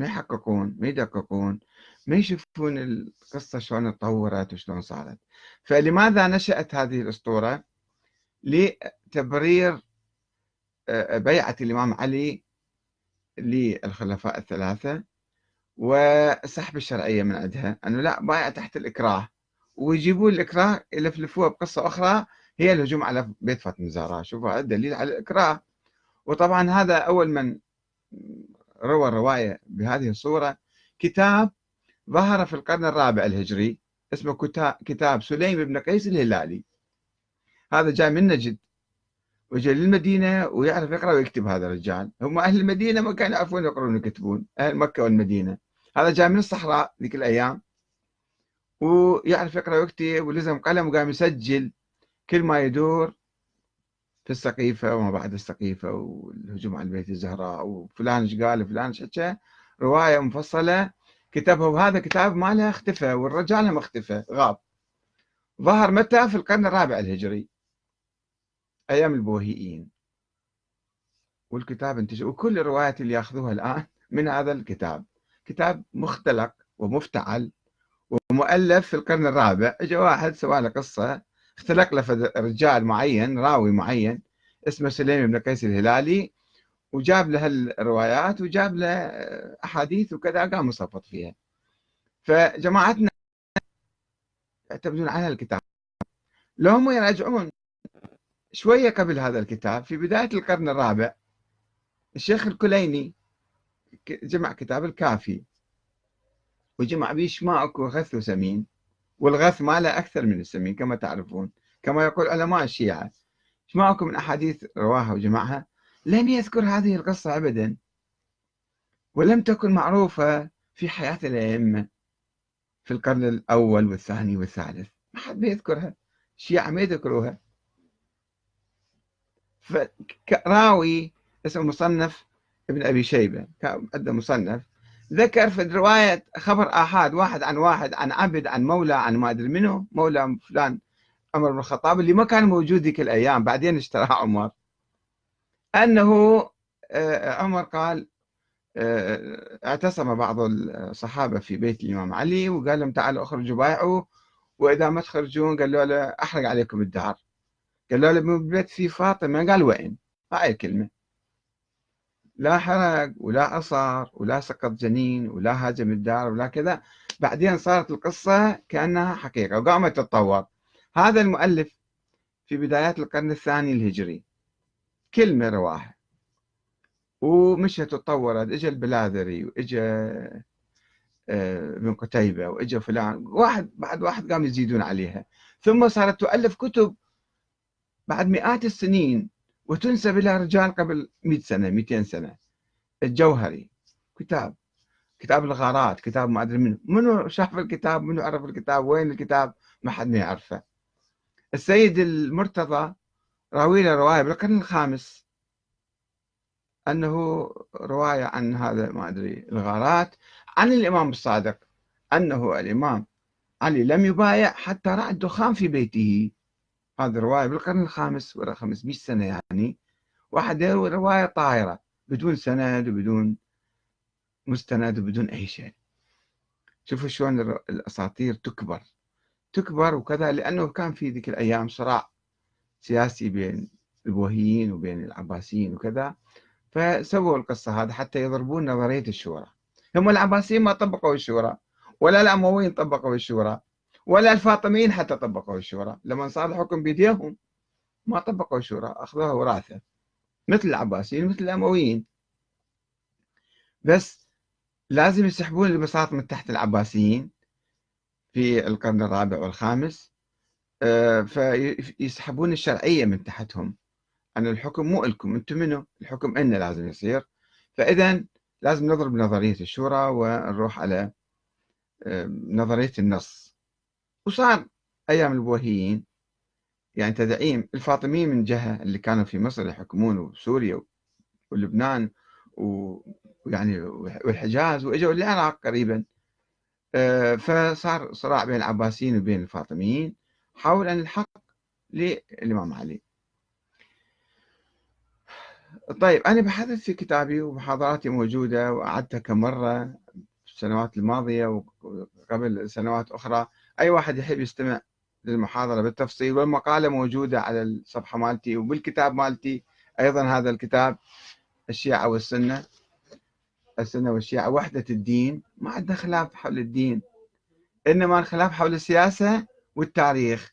ما يحققون ما يدققون ما يشوفون القصة شلون تطورت وشلون صارت. فلماذا نشأت هذه الأسطورة؟ لتبرير آه، بيعة الإمام علي للخلفاء الثلاثة وسحب الشرعية من عندها. أنه لا بايع تحت الإكراه. ويجيبون الإكراه يلفلفوها بقصة أخرى هي الهجوم على بيت فاطمة الزهراء. شوفوا دليل على الإكراه. وطبعا هذا أول من روى الرواية بهذه الصورة. كتاب ظهر في القرن الرابع الهجري اسمه كتاب سليم بن قيس الهلالي. هذا جاي من نجد وجاء للمدينة ويعرف يقرأ ويكتب هذا الرجال. هم أهل المدينة ما كانوا يعرفون يقرون ويكتبون أهل مكة والمدينة. هذا جاء من الصحراء ذيك الأيام ويعرف يقرأ ويكتب ولزم قلم وقام يسجل كل ما يدور. في السقيفة وما بعد السقيفة والهجوم على البيت الزهراء وفلان إيش قال فلان إيش حكى. رواية مفصلة. كتبها وهذا كتاب ماله اختفى والرجال اختفى غاب. ظهر متى؟ في القرن الرابع الهجري. أيام البوهيين والكتاب انتشر وكل الروايات اللي ياخذوها الآن من هذا الكتاب. كتاب مختلق ومفتعل ومؤلف في القرن الرابع. اجى واحد سوى له قصة. اختلق له رجال معين راوي معين اسمه سليم بن قيس الهلالي وجاب له الروايات وجاب له أحاديث وكذا قام مصفط فيها. فجماعتنا يعتمدون على الكتاب. لو هم يراجعون شوية قبل هذا الكتاب في بداية القرن الرابع الشيخ الكليني جمع كتاب الكافي وجمع به شماء وغث وسمين. والغث ماله أكثر من السمين كما تعرفون. كما يقول علماء الشيعة. شماءكم من أحاديث رواها وجمعها؟ لم يذكر هذه القصة أبدا. ولم تكن معروفة في حياة الأئمة في القرن الأول والثاني والثالث. ما حد بيذكرها. الشيعة ما يذكروها. فراوي اسمه مصنف ابن أبي شيبة. عنده مصنف. ذكر في الرواية خبر آحاد واحد عن واحد عن عبد عن مولى عن ما أدري منه مولى فلان عمر بن الخطاب اللي ما كان موجود ذيك الأيام بعدين اشتراه عمر. أنه آه، عمر قال آه، اعتصم بعض الصحابة في بيت الإمام علي وقال لهم تعالوا اخرجوا بايعوا وإذا ما تخرجون قالوا له أحرق عليكم الدار قالوا له بالبيت في فاطمة؟ قال وين؟ هاي الكلمة. لا حرق ولا عصر ولا سقط جنين ولا هاجم الدار ولا كذا. بعدين صارت القصة كأنها حقيقة وقامت تتطور. هذا المؤلف في بدايات القرن الثاني الهجري. كلمة رواها ومشت تطورت. اجى البلاذري واجى آه، ابن قتيبة واجى فلان. واحد بعد واحد قام يزيدون عليها. ثم صارت تؤلف كتب بعد مئات السنين. وتنسب إلى رجال قبل 100 سنة 200 سنة. الجوهري كتاب. كتاب الغارات كتاب ما أدري منه. منو شاف الكتاب؟ منو عرف الكتاب؟ وين الكتاب؟ ما حد يعرفه. السيد المرتضى راوي له رواية بالقرن الخامس. أنه رواية عن هذا ما أدري الغارات عن الإمام الصادق. أنه الإمام علي لم يبايع حتى رأى الدخان في بيته. هذه رواية بالقرن الخامس ولا 500 سنة يعني. واحد يروي رواية طائرة بدون سند وبدون مستند وبدون أي شيء. شوفوا شلون الأساطير تكبر. تكبر وكذا لأنه كان في ذيك الأيام صراع سياسي بين البوهيين وبين العباسيين وكذا. فسووا القصة هذه حتى يضربون نظرية الشورى. هم العباسيين ما طبقوا الشورى ولا الأمويين طبقوا الشورى. ولا الفاطميين حتى طبقوا الشورى. لما صار الحكم بيديهم ما طبقوا الشورى أخذوها وراثة. مثل العباسيين مثل الأمويين. بس لازم يسحبون البساط من تحت العباسيين في القرن الرابع والخامس. آه، فيسحبون الشرعية من تحتهم. أن الحكم مو إلكم أنتم منه الحكم إلنا لازم يصير. فإذا لازم نضرب نظرية الشورى ونروح على آه، نظرية النص. وصار أيام البوهيين. يعني تدعيم الفاطميين من جهة اللي كانوا في مصر يحكمون وسوريا ولبنان ويعني والحجاز وإجوا العراق قريبا. آه، فصار صراع بين العباسيين وبين الفاطميين حول أن الحق للإمام علي. طيب أنا بحثت في كتابي ومحاضراتي موجودة وأعدتها كم مرة في السنوات الماضية وقبل سنوات أخرى. أي واحد يحب يستمع للمحاضرة بالتفصيل والمقالة موجودة على الصفحة مالتي وبالكتاب مالتي. أيضا هذا الكتاب الشيعة والسنة السنة والشيعة وحدة الدين. ما عندنا خلاف حول الدين إنما الخلاف حول السياسة والتاريخ.